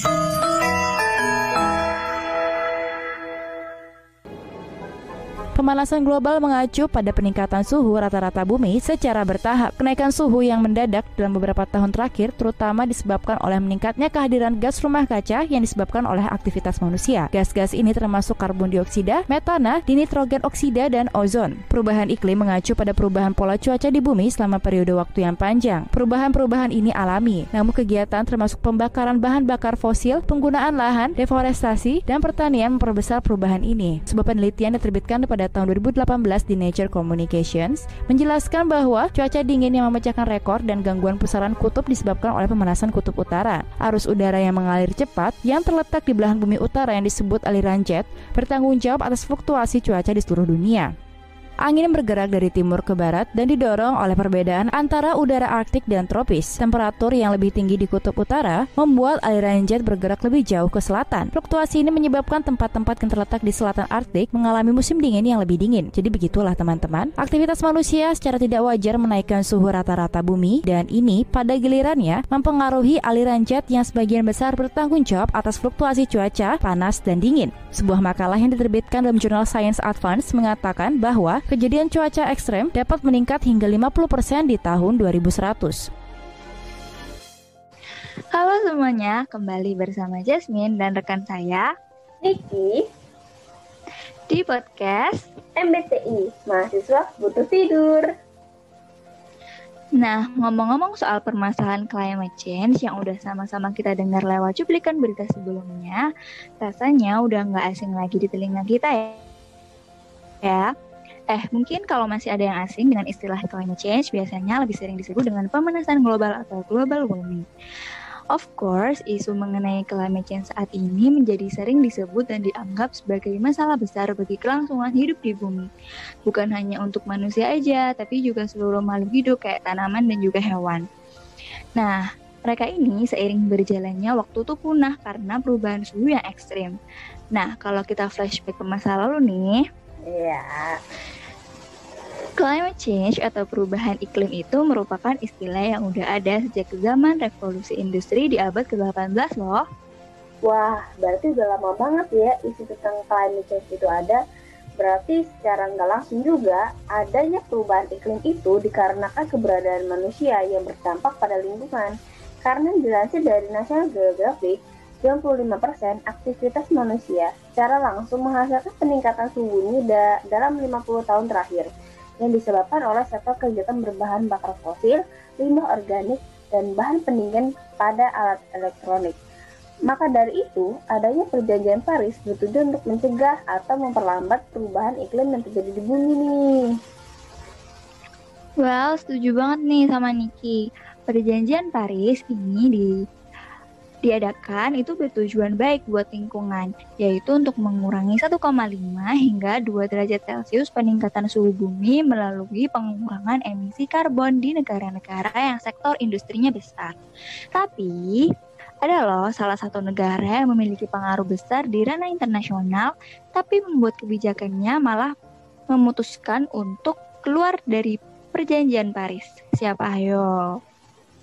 Peace. Pemanasan global mengacu pada peningkatan suhu rata-rata bumi secara bertahap. Kenaikan suhu yang mendadak dalam beberapa tahun terakhir terutama disebabkan oleh meningkatnya kehadiran gas rumah kaca yang disebabkan oleh aktivitas manusia. Gas-gas ini termasuk karbon dioksida, metana, dinitrogen oksida, dan ozon. Perubahan iklim mengacu pada perubahan pola cuaca di bumi selama periode waktu yang panjang. Perubahan-perubahan ini alami, namun kegiatan termasuk pembakaran bahan bakar fosil, penggunaan lahan, deforestasi, dan pertanian memperbesar perubahan ini. Sebuah penelitian diterbitkan pada tahun 2018 di Nature Communications menjelaskan bahwa cuaca dingin yang memecahkan rekor dan gangguan pusaran kutub disebabkan oleh pemanasan kutub utara. Arus udara yang mengalir cepat yang terletak di belahan bumi utara yang disebut aliran jet bertanggung jawab atas fluktuasi cuaca di seluruh dunia. Angin bergerak dari timur ke barat dan didorong oleh perbedaan antara udara Arktik dan tropis. Temperatur yang lebih tinggi di kutub utara membuat aliran jet bergerak lebih jauh ke selatan. Fluktuasi ini menyebabkan tempat-tempat yang terletak di selatan Arktik mengalami musim dingin yang lebih dingin. Jadi begitulah teman-teman. Aktivitas manusia secara tidak wajar menaikkan suhu rata-rata bumi dan ini pada gilirannya mempengaruhi aliran jet yang sebagian besar bertanggung jawab atas fluktuasi cuaca, panas, dan dingin. Sebuah makalah yang diterbitkan dalam jurnal Science Advance mengatakan bahwa kejadian cuaca ekstrem dapat meningkat hingga 50% di tahun 2100. Halo semuanya, kembali bersama Jasmine dan rekan saya, Niki, di podcast MBTI, Mahasiswa Butuh Tidur. Nah, ngomong-ngomong soal permasalahan climate change yang udah sama-sama kita dengar lewat cuplikan berita sebelumnya, rasanya udah nggak asing lagi di telinga kita ya. Ya, Eh, mungkin kalau masih ada yang asing dengan istilah climate change, biasanya lebih sering disebut dengan pemanasan global atau global warming. Of course, isu mengenai climate change saat ini menjadi sering disebut dan dianggap sebagai masalah besar bagi kelangsungan hidup di bumi. Bukan hanya untuk manusia aja, tapi juga seluruh makhluk hidup kayak tanaman dan juga hewan. Nah, mereka ini seiring berjalannya waktu tuh punah karena perubahan suhu yang ekstrim. Nah, kalau kita flashback ke masa lalu nih, Iya. Climate change atau perubahan iklim itu merupakan istilah yang udah ada sejak zaman revolusi industri di abad ke-18 loh. Wah, berarti udah lama banget ya isu tentang climate change itu ada. Berarti secara nggak langsung juga adanya perubahan iklim itu dikarenakan keberadaan manusia yang berdampak pada lingkungan. Karena dilansir dari National Geographic, 95% aktivitas manusia secara langsung menghasilkan peningkatan suhu bumi da dalam 50 tahun terakhir yang disebabkan oleh sektor kegiatan berbahan bakar fosil, limbah organik, dan bahan pendingin pada alat elektronik. Maka dari itu, adanya perjanjian Paris bertujuan untuk mencegah atau memperlambat perubahan iklim yang terjadi di bumi nih. Well, setuju banget nih sama Niki. Perjanjian Paris ini di diadakan itu bertujuan baik buat lingkungan, yaitu untuk mengurangi 1,5 hingga 2 derajat Celcius peningkatan suhu bumi melalui pengurangan emisi karbon di negara-negara yang sektor industrinya besar. Tapi, ada loh salah satu negara yang memiliki pengaruh besar di ranah internasional, tapi membuat kebijakannya malah memutuskan untuk keluar dari perjanjian Paris. Siapa ayo?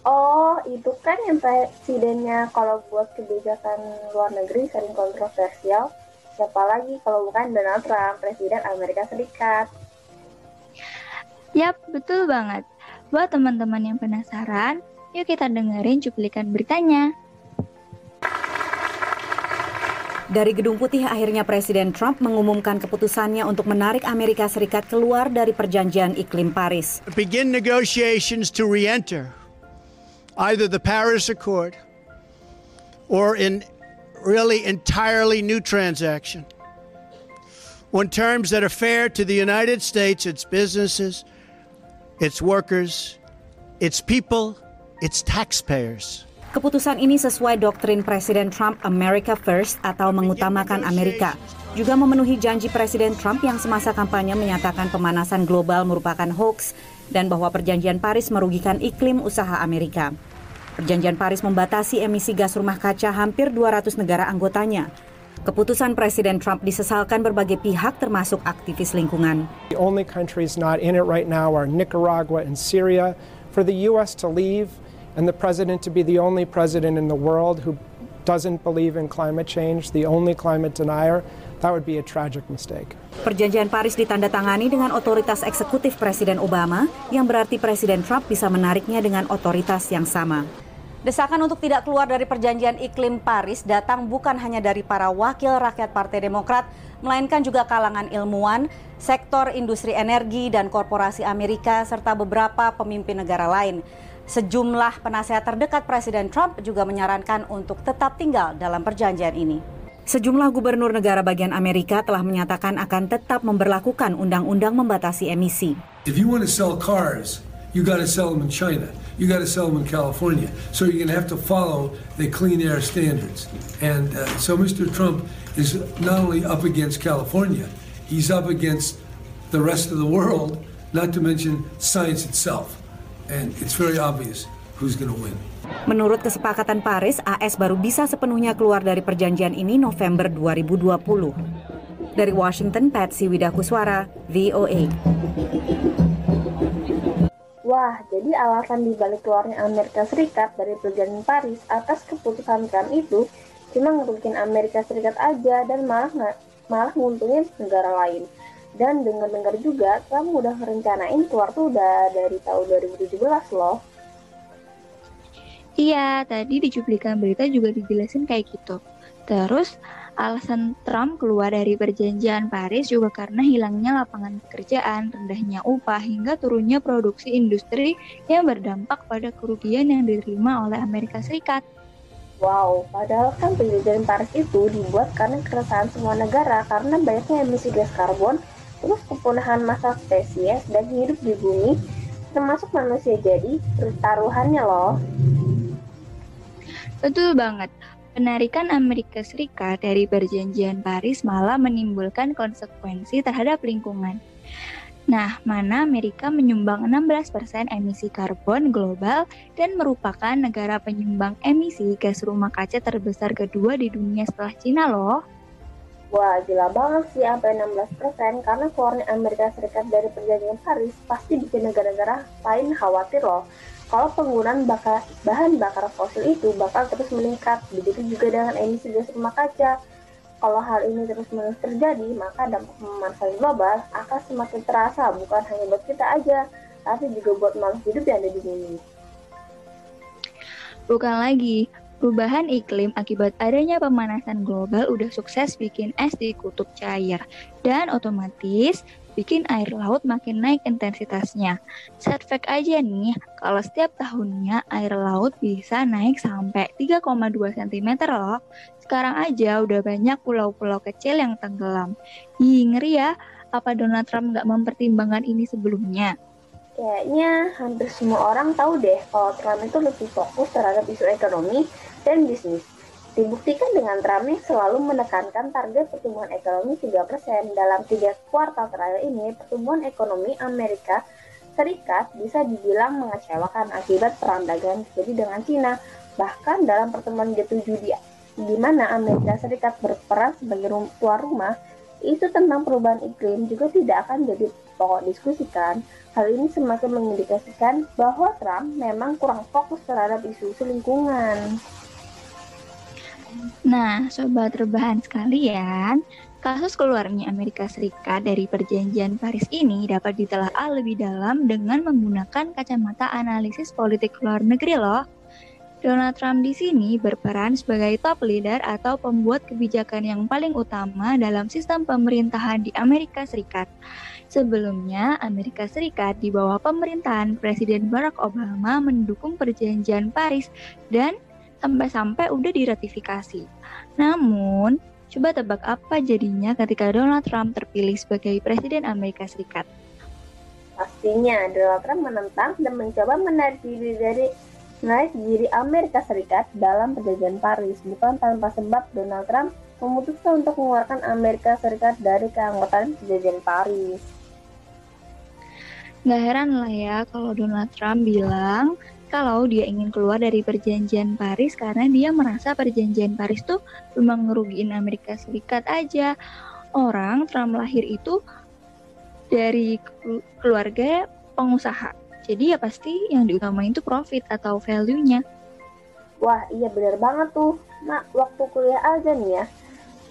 Oh, itu kan yang presidennya kalau buat kebijakan luar negeri sering kontroversial. Siapa lagi kalau bukan Donald Trump, Presiden Amerika Serikat. Yap, betul banget. Buat teman-teman yang penasaran, yuk kita dengerin cuplikan beritanya. Dari Gedung Putih akhirnya Presiden Trump mengumumkan keputusannya untuk menarik Amerika Serikat keluar dari perjanjian iklim Paris. Begin negotiations to re-enter either the Paris Accord or in really entirely new transaction on terms that are fair to the United States, its businesses, its workers, its people, its taxpayers. Keputusan ini sesuai doktrin Presiden Trump America First atau mengutamakan Amerika. Juga memenuhi janji Presiden Trump yang semasa kampanye menyatakan pemanasan global merupakan hoax dan bahwa perjanjian Paris merugikan iklim usaha Amerika. Perjanjian Paris membatasi emisi gas rumah kaca hampir 200 negara anggotanya. Keputusan Presiden Trump disesalkan berbagai pihak termasuk aktivis lingkungan. The only countries not in it right now are Nicaragua and Syria. For the U.S. to leave and the president to be the only president in the world who doesn't believe in climate change, the only climate denier, that would be a tragic mistake. Perjanjian Paris ditandatangani dengan otoritas eksekutif Presiden Obama, yang berarti Presiden Trump bisa menariknya dengan otoritas yang sama. Desakan untuk tidak keluar dari perjanjian iklim Paris datang bukan hanya dari para wakil rakyat Partai Demokrat, melainkan juga kalangan ilmuwan, sektor industri energi dan korporasi Amerika serta beberapa pemimpin negara lain. Sejumlah penasehat terdekat Presiden Trump juga menyarankan untuk tetap tinggal dalam perjanjian ini. Sejumlah gubernur negara bagian Amerika telah menyatakan akan tetap memberlakukan undang-undang membatasi emisi. If you want to sell cars, you got to sell them in China. You got to sell them in California. So you're going to have to follow the clean air standards. And uh, so Mr. Trump is not only up against California, he's up against the rest of the world, not to mention science itself. And it's very obvious who's going to win. Menurut kesepakatan Paris, AS baru bisa sepenuhnya keluar dari perjanjian ini November 2020. Dari Washington, Patsy Widakuswara, VOA. Wah, jadi alasan dibalik keluarnya Amerika Serikat dari perjanjian Paris atas keputusan Trump itu cuma ngerugikan Amerika Serikat aja dan malah nggak malah nguntungin negara lain. Dan dengar-dengar juga kamu udah merencanain keluar tuh udah dari tahun 2017 loh. Iya, tadi di cuplikan berita juga dijelasin kayak gitu. Terus alasan Trump keluar dari perjanjian Paris juga karena hilangnya lapangan pekerjaan, rendahnya upah, hingga turunnya produksi industri yang berdampak pada kerugian yang diterima oleh Amerika Serikat. Wow, padahal kan perjanjian Paris itu dibuat karena keresahan semua negara karena banyaknya emisi gas karbon terus kepunahan masa spesies dan hidup di bumi termasuk manusia jadi taruhannya loh. Betul banget. Penarikan Amerika Serikat dari perjanjian Paris malah menimbulkan konsekuensi terhadap lingkungan. Nah, mana Amerika menyumbang 16% emisi karbon global dan merupakan negara penyumbang emisi gas rumah kaca terbesar kedua di dunia setelah Cina loh. Wah, gila banget sih sampai 16% karena keluarnya Amerika Serikat dari perjanjian Paris pasti bikin negara-negara lain khawatir loh. Kalau penggunaan bakar, bahan bakar fosil itu bakal terus meningkat, begitu juga dengan emisi gas rumah kaca. Kalau hal ini terus-menerus terjadi, maka dampak pemanasan global akan semakin terasa bukan hanya buat kita aja, tapi juga buat makhluk hidup yang ada di bumi. Bukan lagi, Perubahan iklim akibat adanya pemanasan global udah sukses bikin es di kutub cair dan otomatis bikin air laut makin naik intensitasnya. Set fact aja nih, kalau setiap tahunnya air laut bisa naik sampai 3,2 cm loh. Sekarang aja udah banyak pulau-pulau kecil yang tenggelam. Ih, ngeri ya, apa Donald Trump nggak mempertimbangkan ini sebelumnya? Kayaknya hampir semua orang tahu deh kalau Trump itu lebih fokus terhadap isu ekonomi dan bisnis. Dibuktikan dengan Trump yang selalu menekankan target pertumbuhan ekonomi 3% dalam tiga kuartal terakhir ini, pertumbuhan ekonomi Amerika Serikat bisa dibilang mengecewakan akibat perang dagang terjadi dengan Cina. Bahkan dalam pertemuan G7 di, di mana Amerika Serikat berperan sebagai tuan rumah, isu tentang perubahan iklim juga tidak akan jadi pokok diskusi kan. Hal ini semakin mengindikasikan bahwa Trump memang kurang fokus terhadap isu-isu lingkungan. Nah, sobat rebahan sekalian, kasus keluarnya Amerika Serikat dari perjanjian Paris ini dapat ditelaah lebih dalam dengan menggunakan kacamata analisis politik luar negeri loh. Donald Trump di sini berperan sebagai top leader atau pembuat kebijakan yang paling utama dalam sistem pemerintahan di Amerika Serikat. Sebelumnya, Amerika Serikat di bawah pemerintahan Presiden Barack Obama mendukung perjanjian Paris dan sampai-sampai udah diratifikasi. Namun, coba tebak apa jadinya ketika Donald Trump terpilih sebagai Presiden Amerika Serikat? Pastinya Donald Trump menentang dan mencoba menarik diri dari menarik diri Amerika Serikat dalam perjanjian Paris. Bukan tanpa sebab Donald Trump memutuskan untuk mengeluarkan Amerika Serikat dari keanggotaan perjanjian Paris. Gak heran lah ya kalau Donald Trump bilang kalau dia ingin keluar dari perjanjian Paris karena dia merasa perjanjian Paris tuh cuma ngerugiin Amerika Serikat aja. Orang Trump lahir itu dari keluarga pengusaha. Jadi ya pasti yang diutamain itu profit atau value-nya. Wah iya bener banget tuh. nah, waktu kuliah aja nih ya,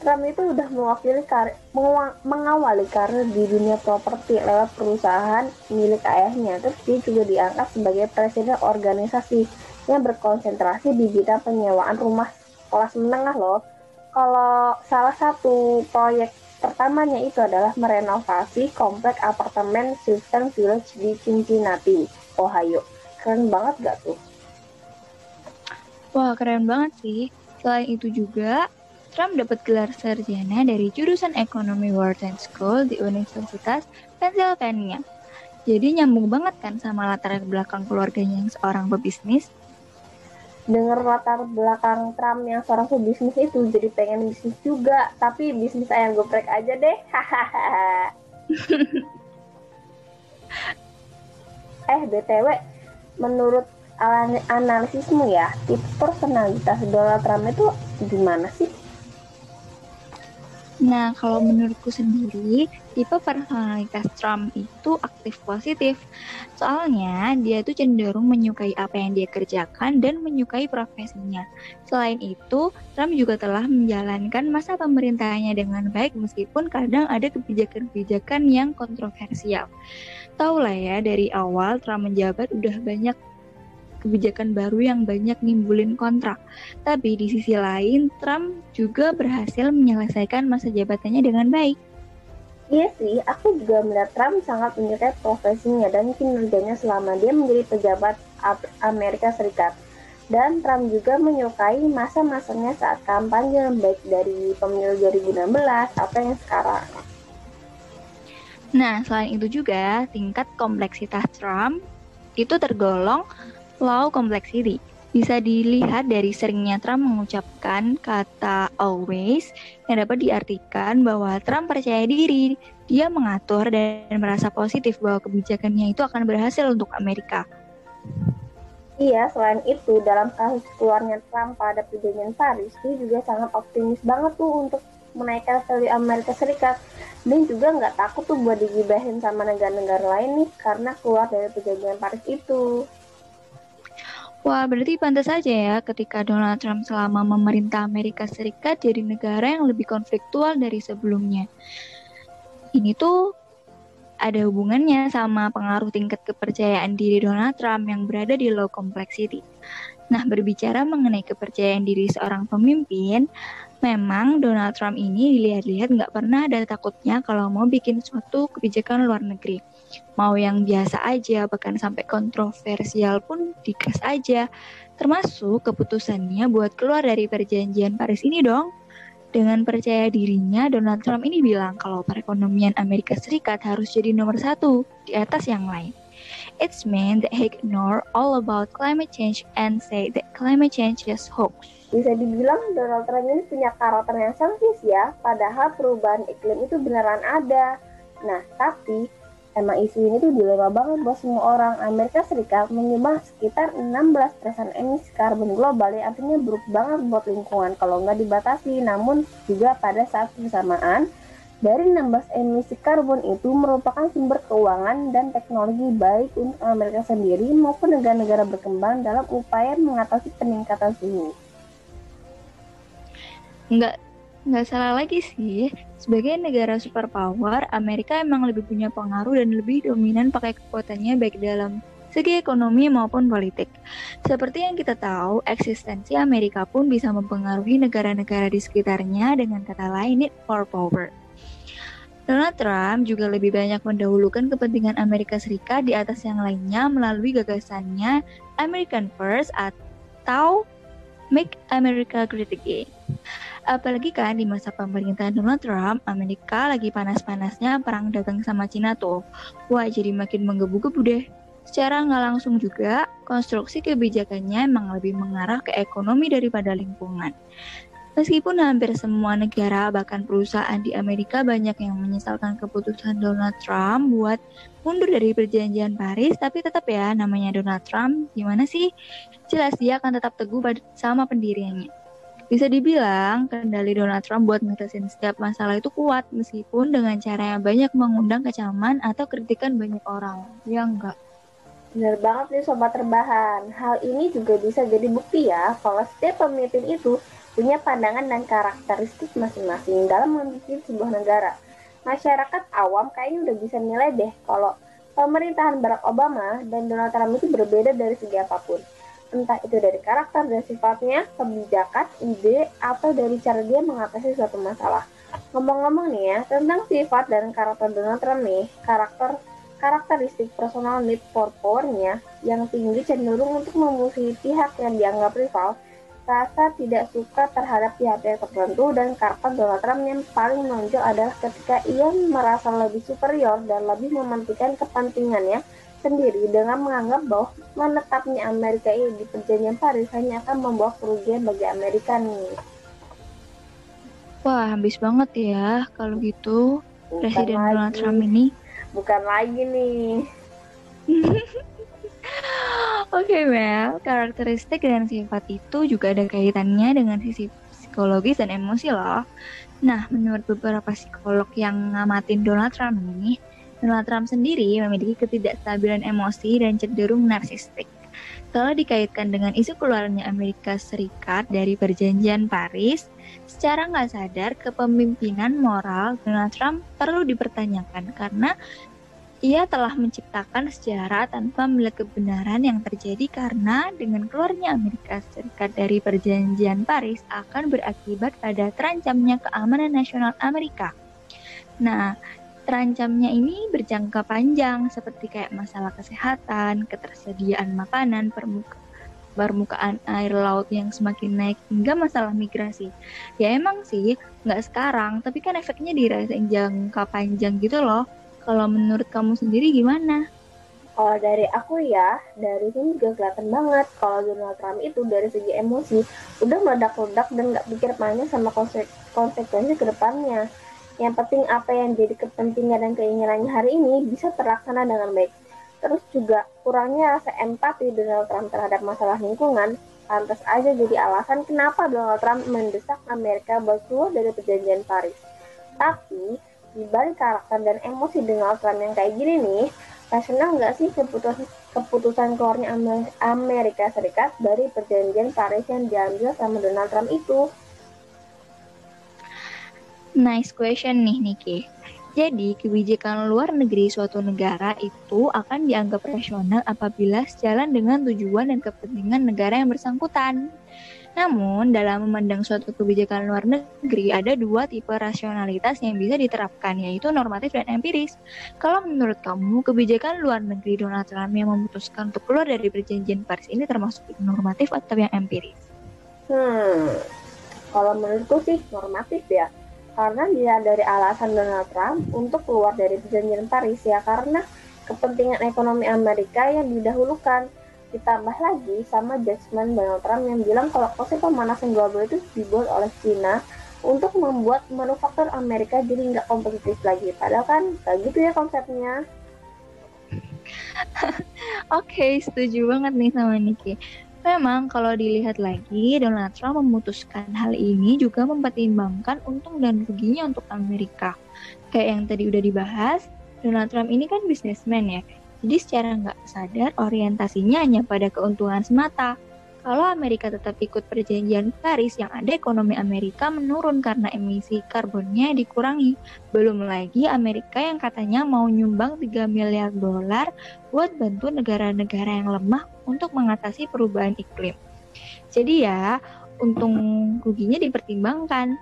Trump itu udah mewakili karir, mengawali karir di dunia properti lewat perusahaan milik ayahnya. Terus dia juga diangkat sebagai presiden organisasi yang berkonsentrasi di bidang penyewaan rumah kelas menengah loh. Kalau salah satu proyek pertamanya itu adalah merenovasi komplek apartemen System Village di Cincinnati, Ohio. Keren banget gak tuh? Wah, keren banget sih. Selain itu juga, Trump dapat gelar sarjana dari jurusan Ekonomi Wharton School di Universitas Pennsylvania. Jadi nyambung banget kan sama latar belakang keluarganya yang seorang pebisnis. Dengar latar belakang Trump yang seorang pebisnis itu jadi pengen bisnis juga, tapi bisnis ayam geprek aja deh. Eh BTW, menurut analisismu ya, tipe personalitas Donald Trump itu gimana sih? Nah, kalau menurutku sendiri, tipe personalitas Trump itu aktif positif. Soalnya, dia itu cenderung menyukai apa yang dia kerjakan dan menyukai profesinya. Selain itu, Trump juga telah menjalankan masa pemerintahannya dengan baik meskipun kadang ada kebijakan-kebijakan yang kontroversial. Tahu lah ya, dari awal Trump menjabat udah banyak kebijakan baru yang banyak nimbulin kontrak. Tapi di sisi lain, Trump juga berhasil menyelesaikan masa jabatannya dengan baik. Iya sih, aku juga melihat Trump sangat menyukai profesinya dan kinerjanya selama dia menjadi pejabat Amerika Serikat. Dan Trump juga menyukai masa-masanya saat kampanye, baik dari pemilu 2016 atau yang sekarang. Nah, selain itu juga, tingkat kompleksitas Trump itu tergolong low complexity. Bisa dilihat dari seringnya Trump mengucapkan kata always yang dapat diartikan bahwa Trump percaya diri, dia mengatur dan merasa positif bahwa kebijakannya itu akan berhasil untuk Amerika. Iya, selain itu dalam kasus keluarnya Trump pada perjanjian Paris, dia juga sangat optimis banget tuh untuk menaikkan value Amerika Serikat dan juga nggak takut tuh buat digibahin sama negara-negara lain nih karena keluar dari perjanjian Paris itu. Wah, berarti pantas saja ya ketika Donald Trump selama memerintah Amerika Serikat jadi negara yang lebih konfliktual dari sebelumnya. Ini tuh ada hubungannya sama pengaruh tingkat kepercayaan diri Donald Trump yang berada di low complexity. Nah, berbicara mengenai kepercayaan diri seorang pemimpin, memang Donald Trump ini dilihat-lihat nggak pernah ada takutnya kalau mau bikin suatu kebijakan luar negeri. Mau yang biasa aja bahkan sampai kontroversial pun digas aja. Termasuk keputusannya buat keluar dari perjanjian Paris ini dong. Dengan percaya dirinya Donald Trump ini bilang kalau perekonomian Amerika Serikat harus jadi nomor satu di atas yang lain. It's meant that he ignore all about climate change and say that climate change is hoax. Bisa dibilang Donald Trump ini punya karakter yang selfish ya, padahal perubahan iklim itu beneran ada. Nah, tapi Emang isu ini tuh dilema banget buat semua orang. Amerika Serikat menyumbang sekitar 16% emisi karbon global yang artinya buruk banget buat lingkungan kalau nggak dibatasi. Namun juga pada saat bersamaan, dari 16 emisi karbon itu merupakan sumber keuangan dan teknologi baik untuk Amerika sendiri maupun negara-negara berkembang dalam upaya mengatasi peningkatan suhu. Nggak nggak salah lagi sih. Sebagai negara superpower, Amerika emang lebih punya pengaruh dan lebih dominan pakai kekuatannya baik dalam segi ekonomi maupun politik. Seperti yang kita tahu, eksistensi Amerika pun bisa mempengaruhi negara-negara di sekitarnya dengan kata lain need for power. Donald Trump juga lebih banyak mendahulukan kepentingan Amerika Serikat di atas yang lainnya melalui gagasannya American First atau Make America Great Again. Apalagi kan di masa pemerintahan Donald Trump, Amerika lagi panas-panasnya perang dagang sama Cina tuh. Wah, jadi makin menggebu-gebu deh. Secara nggak langsung juga, konstruksi kebijakannya emang lebih mengarah ke ekonomi daripada lingkungan. Meskipun hampir semua negara bahkan perusahaan di Amerika banyak yang menyesalkan keputusan Donald Trump buat mundur dari perjanjian Paris, tapi tetap ya namanya Donald Trump, gimana sih? Jelas dia akan tetap teguh sama pendiriannya. Bisa dibilang, kendali Donald Trump buat ngatasin setiap masalah itu kuat, meskipun dengan cara yang banyak mengundang kecaman atau kritikan banyak orang. Ya enggak? Benar banget nih sobat terbahan. Hal ini juga bisa jadi bukti ya kalau setiap pemimpin itu punya pandangan dan karakteristik masing-masing dalam memimpin sebuah negara. Masyarakat awam kayaknya udah bisa nilai deh kalau pemerintahan Barack Obama dan Donald Trump itu berbeda dari segi apa pun. Entah itu dari karakter dan sifatnya, kebijakan, ide, atau dari cara dia mengatasi suatu masalah. Ngomong-ngomong nih ya, tentang sifat dan karakter Donald Trump nih, karakter karakteristik personal need for powernya yang tinggi cenderung untuk memusuhi pihak yang dianggap rival, rasa tidak suka terhadap pihak-pihak tertentu dan karakter Donald Trump yang paling menonjol adalah ketika ia merasa lebih superior dan lebih mementingkan kepentingannya sendiri dengan menganggap bahwa menetapnya Amerika ini di perjanjian Paris hanya akan membawa kerugian bagi Amerika nih. Wah, habis banget ya kalau gitu Presiden Donald Trump ini bukan lagi nih. Oke okay, Mel, karakteristik dan sifat itu juga ada kaitannya dengan sisi psikologis dan emosi loh. Nah, menurut beberapa psikolog yang ngamatin Donald Trump ini, Donald Trump sendiri memiliki ketidakstabilan emosi dan cenderung narsistik. Kalau dikaitkan dengan isu keluarnya Amerika Serikat dari perjanjian Paris, secara nggak sadar kepemimpinan moral Donald Trump perlu dipertanyakan karena ia telah menciptakan sejarah tanpa melihat kebenaran yang terjadi karena dengan keluarnya Amerika Serikat dari perjanjian Paris akan berakibat pada terancamnya keamanan nasional Amerika. Nah, terancamnya ini berjangka panjang seperti kayak masalah kesehatan, ketersediaan makanan, permuka permukaan air laut yang semakin naik hingga masalah migrasi. Ya emang sih nggak sekarang, tapi kan efeknya dirasain jangka panjang gitu loh. Kalau menurut kamu sendiri gimana? Kalau dari aku ya, dari sini juga kelihatan banget kalau Donald Trump itu dari segi emosi udah meledak-ledak dan nggak pikir panjang sama konsekuensi ke depannya. Yang penting apa yang jadi kepentingan dan keinginannya hari ini bisa terlaksana dengan baik. Terus juga kurangnya rasa empati Donald Trump terhadap masalah lingkungan, pantas aja jadi alasan kenapa Donald Trump mendesak Amerika buat keluar dari perjanjian Paris. Tapi di balik karakter dan emosi Donald Trump yang kayak gini nih, rasional nggak sih keputusan keputusan keluarnya Amerika Serikat dari perjanjian Paris yang diambil sama Donald Trump itu? Nice question nih Niki. Jadi, kebijakan luar negeri suatu negara itu akan dianggap rasional apabila sejalan dengan tujuan dan kepentingan negara yang bersangkutan. Namun, dalam memandang suatu kebijakan luar negeri, ada dua tipe rasionalitas yang bisa diterapkan, yaitu normatif dan empiris. Kalau menurut kamu, kebijakan luar negeri Donald Trump yang memutuskan untuk keluar dari perjanjian Paris ini termasuk normatif atau yang empiris? Hmm, kalau menurutku sih normatif ya. Karena dia dari alasan Donald Trump untuk keluar dari perjanjian Paris ya, karena kepentingan ekonomi Amerika yang didahulukan Ditambah lagi sama judgement Donald Trump yang bilang kalau proses pemanasan global itu dibuat oleh China untuk membuat manufaktur Amerika jadi nggak kompetitif lagi. Padahal kan kayak gitu ya konsepnya. Oke, okay, setuju banget nih sama Niki. Memang kalau dilihat lagi, Donald Trump memutuskan hal ini juga mempertimbangkan untung dan ruginya untuk Amerika. Kayak yang tadi udah dibahas, Donald Trump ini kan bisnismen ya. Jadi secara nggak sadar orientasinya hanya pada keuntungan semata. Kalau Amerika tetap ikut perjanjian Paris yang ada ekonomi Amerika menurun karena emisi karbonnya dikurangi. Belum lagi Amerika yang katanya mau nyumbang 3 miliar dolar buat bantu negara-negara yang lemah untuk mengatasi perubahan iklim. Jadi ya, untung ruginya dipertimbangkan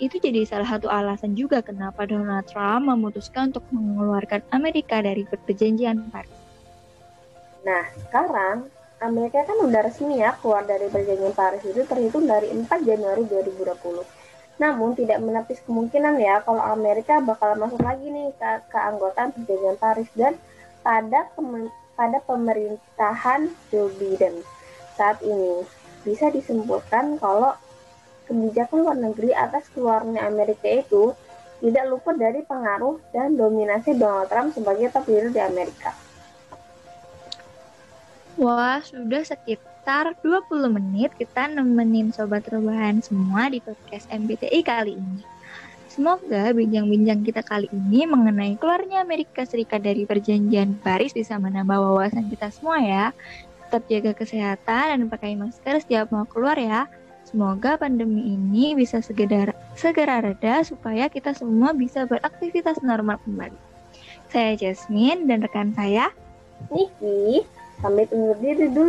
itu jadi salah satu alasan juga kenapa Donald Trump memutuskan untuk mengeluarkan Amerika dari perjanjian Paris. Nah, sekarang Amerika kan udah resmi ya keluar dari perjanjian Paris itu terhitung dari 4 Januari 2020. Namun tidak menepis kemungkinan ya kalau Amerika bakal masuk lagi nih ke keanggotaan perjanjian Paris dan pada pada pemerintahan Joe Biden saat ini bisa disimpulkan kalau kebijakan luar negeri atas keluarnya Amerika itu tidak luput dari pengaruh dan dominasi Donald Trump sebagai top leader di Amerika. Wah, sudah sekitar 20 menit kita nemenin sobat rebahan semua di podcast MBTI kali ini. Semoga bincang-bincang kita kali ini mengenai keluarnya Amerika Serikat dari perjanjian Paris bisa menambah wawasan kita semua ya. Tetap jaga kesehatan dan pakai masker setiap mau keluar ya. Semoga pandemi ini bisa segera, segera reda supaya kita semua bisa beraktivitas normal kembali. Saya Jasmine dan rekan saya Niki, Também tem medo do